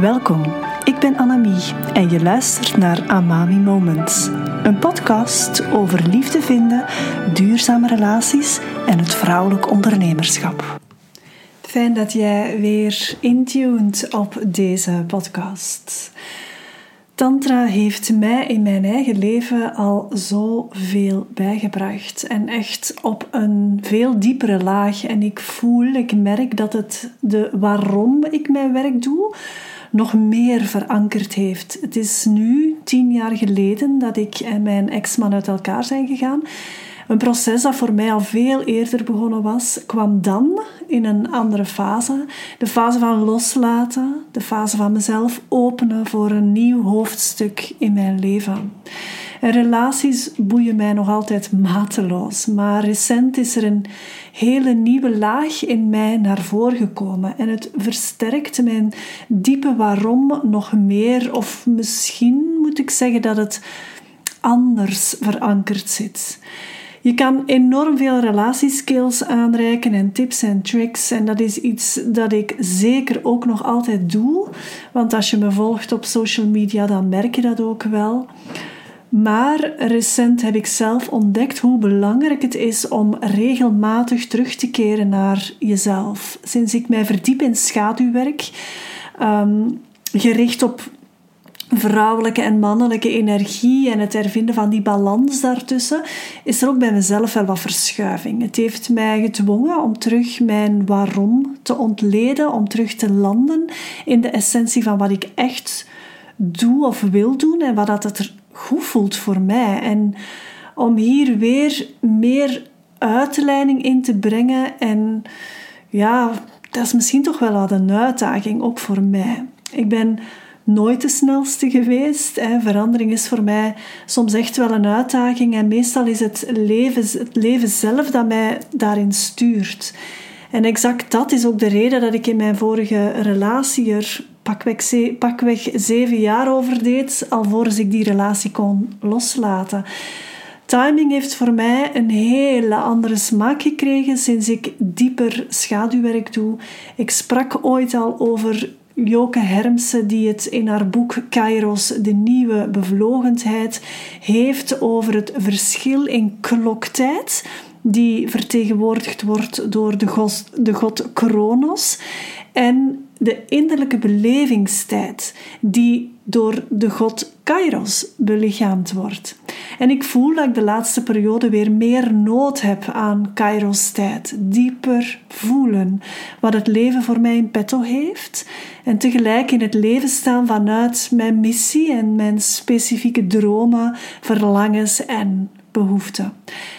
Welkom, ik ben Annemie en je luistert naar Amami Moments. Een podcast over liefde vinden, duurzame relaties en het vrouwelijk ondernemerschap. Fijn dat jij weer intuned op deze podcast. Tantra heeft mij in mijn eigen leven al zoveel bijgebracht. En echt op een veel diepere laag. En ik voel, ik merk dat het de waarom ik mijn werk doe nog meer verankerd heeft. Het is nu tien jaar geleden dat ik en mijn ex-man uit elkaar zijn gegaan. Een proces dat voor mij al veel eerder begonnen was, kwam dan in een andere fase. De fase van loslaten, de fase van mezelf openen voor een nieuw hoofdstuk in mijn leven. Relaties boeien mij nog altijd mateloos, maar recent is er een hele nieuwe laag in mij naar voren gekomen en het versterkt mijn diepe waarom nog meer, of misschien moet ik zeggen dat het anders verankerd zit. Je kan enorm veel relatieskills aanreiken en tips en tricks. En dat is iets dat ik zeker ook nog altijd doe. Want als je me volgt op social media, dan merk je dat ook wel. Maar recent heb ik zelf ontdekt hoe belangrijk het is om regelmatig terug te keren naar jezelf. Sinds ik mij verdiep in schaduwwerk, um, gericht op vrouwelijke en mannelijke energie en het hervinden van die balans daartussen, is er ook bij mezelf wel wat verschuiving. Het heeft mij gedwongen om terug mijn waarom te ontleden, om terug te landen in de essentie van wat ik echt doe of wil doen en wat dat er goed voelt voor mij. En om hier weer meer uitleiding in te brengen en ja, dat is misschien toch wel wat een uitdaging, ook voor mij. Ik ben nooit de snelste geweest. Hè. Verandering is voor mij soms echt wel een uitdaging en meestal is het leven, het leven zelf dat mij daarin stuurt. En exact dat is ook de reden dat ik in mijn vorige relatie er pakweg, zeven jaar over deed, alvorens ik die relatie kon loslaten. Timing heeft voor mij een hele andere smaak gekregen sinds ik dieper schaduwwerk doe. Ik sprak ooit al over Joke Hermsen, die het in haar boek Kairos, de nieuwe bevlogenheid, heeft over het verschil in kloktijd, die vertegenwoordigd wordt door de god, de god Kronos, en de innerlijke belevingstijd, die door de god Kairos belichaamd wordt. En ik voel dat ik de laatste periode weer meer nood heb aan Kairos tijd. Dieper voelen wat het leven voor mij in petto heeft. En tegelijk in het leven staan vanuit mijn missie en mijn specifieke dromen, verlangens en behoeften.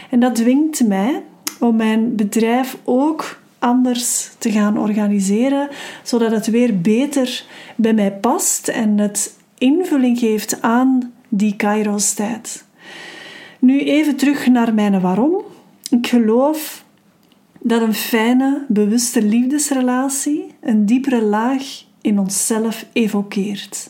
En dat dwingt mij om mijn bedrijf ook anders te gaan organiseren, zodat het weer beter bij mij past en het invulling geeft aan die Kairos-tijd. Nu even terug naar mijn waarom. Ik geloof dat een fijne, bewuste liefdesrelatie een diepere laag in onszelf evokeert.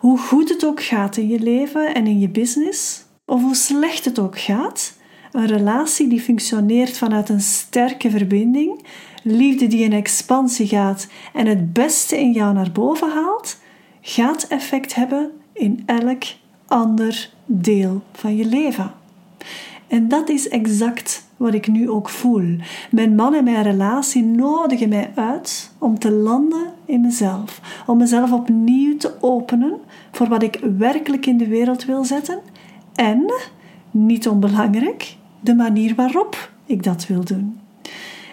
Hoe goed het ook gaat in je leven en in je business, of hoe slecht het ook gaat, een relatie die functioneert vanuit een sterke verbinding, liefde die in expansie gaat en het beste in jou naar boven haalt, gaat effect hebben in elk ander deel van je leven. En dat is exact wat ik nu ook voel. Mijn man en mijn relatie nodigen mij uit om te landen in mezelf. Om mezelf opnieuw te openen voor wat ik werkelijk in de wereld wil zetten. En, niet onbelangrijk, de manier waarop ik dat wil doen.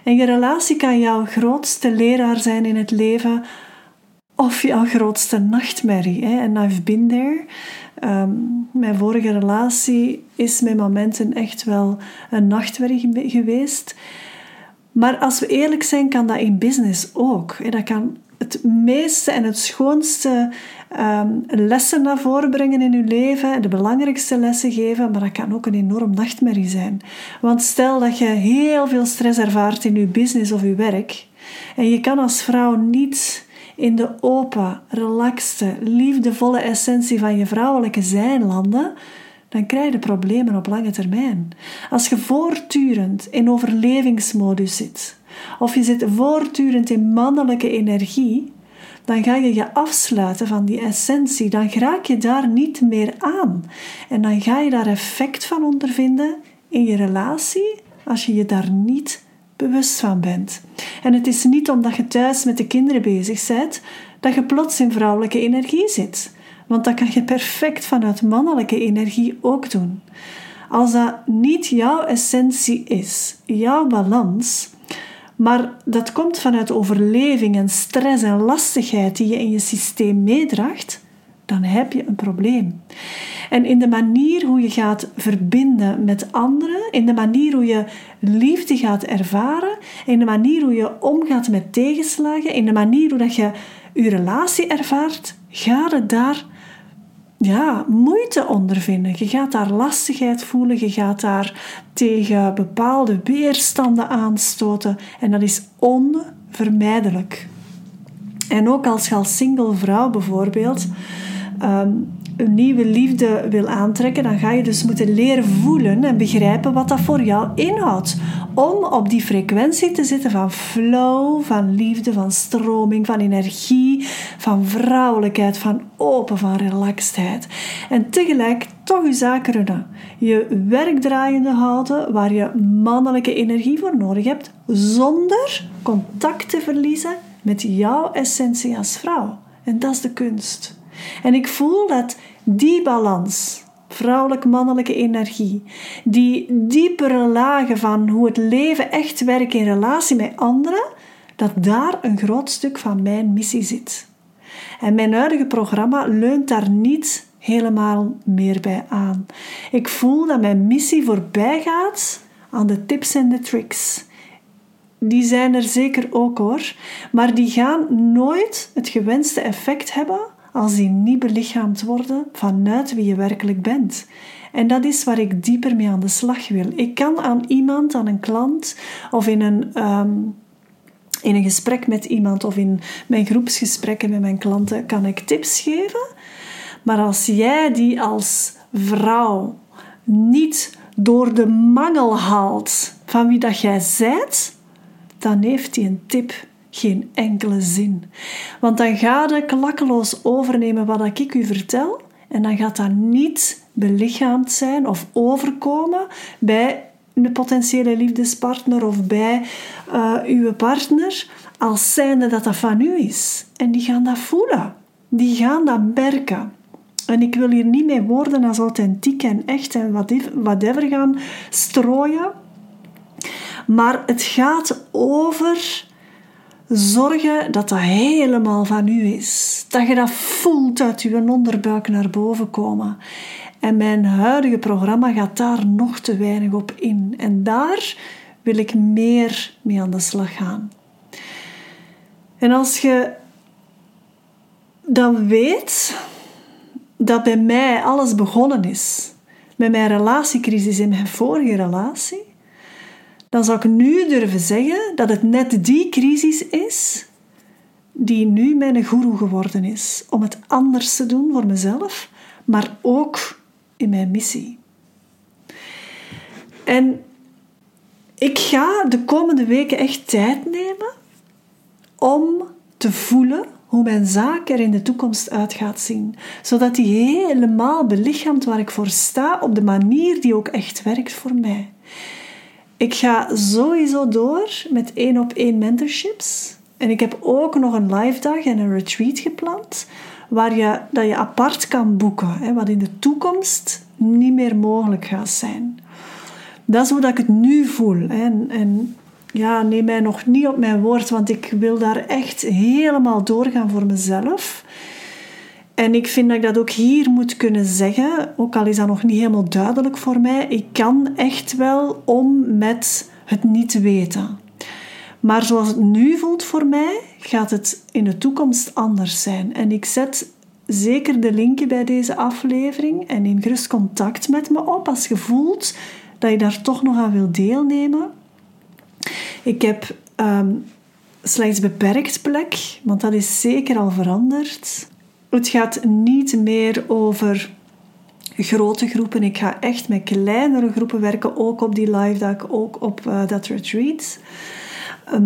En je relatie kan jouw grootste leraar zijn in het leven of jouw grootste nachtmerrie. En I've been there. Ehm, mijn vorige relatie is met momenten echt wel een nachtmerrie geweest. Maar als we eerlijk zijn, kan dat in business ook. Dat kan het meeste en het schoonste um, lessen naar voren brengen in uw leven, de belangrijkste lessen geven, maar dat kan ook een enorm nachtmerrie zijn. Want stel dat je heel veel stress ervaart in uw business of uw werk, en je kan als vrouw niet in de open, relaxte, liefdevolle essentie van je vrouwelijke zijn landen, dan krijg je problemen op lange termijn. Als je voortdurend in overlevingsmodus zit, of je zit voortdurend in mannelijke energie, dan ga je je afsluiten van die essentie. Dan raak je daar niet meer aan. En dan ga je daar effect van ondervinden in je relatie als je je daar niet bewust van bent. En het is niet omdat je thuis met de kinderen bezig bent dat je plots in vrouwelijke energie zit. Want dat kan je perfect vanuit mannelijke energie ook doen. Als dat niet jouw essentie is, jouw balans, maar dat komt vanuit overleving en stress en lastigheid die je in je systeem meedraagt, dan heb je een probleem. En in de manier hoe je gaat verbinden met anderen, in de manier hoe je liefde gaat ervaren, in de manier hoe je omgaat met tegenslagen, in de manier hoe dat je je relatie ervaart, ga het daar ja, moeite ondervinden. Je gaat daar lastigheid voelen, je gaat daar tegen bepaalde weerstanden aanstoten en dat is onvermijdelijk. En ook als je als single vrouw bijvoorbeeld ehm, een nieuwe liefde wil aantrekken, dan ga je dus moeten leren voelen en begrijpen wat dat voor jou inhoudt. Om op die frequentie te zitten van flow, van liefde, van stroming, van energie, van vrouwelijkheid, van open, van relaxedheid. En tegelijk toch je zaken runnen. Je werk draaiende houden waar je mannelijke energie voor nodig hebt, zonder contact te verliezen met jouw essentie als vrouw. En dat is de kunst. En ik voel dat die balans, vrouwelijk-mannelijke energie, die diepere lagen van hoe het leven echt werkt in relatie met anderen, dat daar een groot stuk van mijn missie zit. En mijn huidige programma leunt daar niet helemaal meer bij aan. Ik voel dat mijn missie voorbij gaat aan de tips en de tricks. Die zijn er zeker ook hoor, maar die gaan nooit het gewenste effect hebben als die niet belichaamd worden vanuit wie je werkelijk bent. En dat is waar ik dieper mee aan de slag wil. Ik kan aan iemand, aan een klant of in een, ehm, in een gesprek met iemand of in mijn groepsgesprekken met mijn klanten, kan ik tips geven. Maar als jij die als vrouw niet door de mangel haalt van wie dat jij zijt, dan heeft hij een tip geen enkele zin. Want dan ga je klakkeloos overnemen wat ik u vertel en dan gaat dat niet belichaamd zijn of overkomen bij een potentiële liefdespartner of bij uh, uw partner als zijnde dat dat van u is. En die gaan dat voelen. Die gaan dat merken. En ik wil hier niet mee woorden als authentiek en echt en whatever gaan strooien. Maar het gaat over zorgen dat dat helemaal van u is. Dat je dat voelt uit je onderbuik naar boven komen. En mijn huidige programma gaat daar nog te weinig op in. En daar wil ik meer mee aan de slag gaan. En als je dan weet dat bij mij alles begonnen is met mijn relatiecrisis in mijn vorige relatie, dan zou ik nu durven zeggen dat het net die crisis is die nu mijn guru geworden is. Om het anders te doen voor mezelf, maar ook in mijn missie. En ik ga de komende weken echt tijd nemen om te voelen hoe mijn zaak er in de toekomst uit gaat zien. Zodat die helemaal belichaamt waar ik voor sta op de manier die ook echt werkt voor mij. Ik ga sowieso door met één op één mentorships. En ik heb ook nog een live dag en een retreat gepland. Waar je, dat je apart kan boeken. Hè, wat in de toekomst niet meer mogelijk gaat zijn. Dat is hoe dat ik het nu voel. Hè. En, en ja, neem mij nog niet op mijn woord. Want ik wil daar echt helemaal doorgaan voor mezelf. En ik vind dat ik dat ook hier moet kunnen zeggen, ook al is dat nog niet helemaal duidelijk voor mij. Ik kan echt wel om met het niet weten. Maar zoals het nu voelt voor mij, gaat het in de toekomst anders zijn. En ik zet zeker de linken bij deze aflevering en neem gerust contact met me op als je voelt dat je daar toch nog aan wil deelnemen. Ik heb um, slechts beperkt plek, want dat is zeker al veranderd. Het gaat niet meer over grote groepen. Ik ga echt met kleinere groepen werken, ook op die live dag, ook op uh, dat retreat.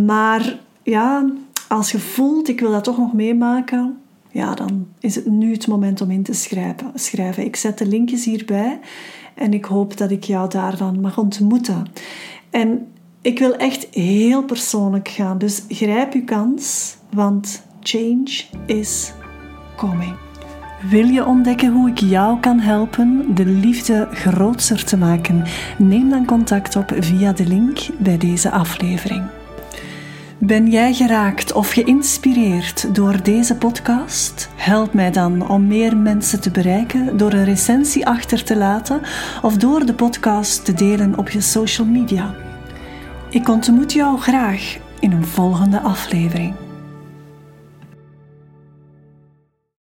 Maar ja, als je voelt, ik wil dat toch nog meemaken, ja, dan is het nu het moment om in te schrijven. schrijven. Ik zet de linkjes hierbij en ik hoop dat ik jou daar dan mag ontmoeten. En ik wil echt heel persoonlijk gaan, dus grijp je kans, want change is Wil je ontdekken hoe ik jou kan helpen de liefde grootser te maken? Neem dan contact op via de link bij deze aflevering. Ben jij geraakt of geïnspireerd door deze podcast? Help mij dan om meer mensen te bereiken door een recensie achter te laten of door de podcast te delen op je social media. Ik ontmoet jou graag in een volgende aflevering.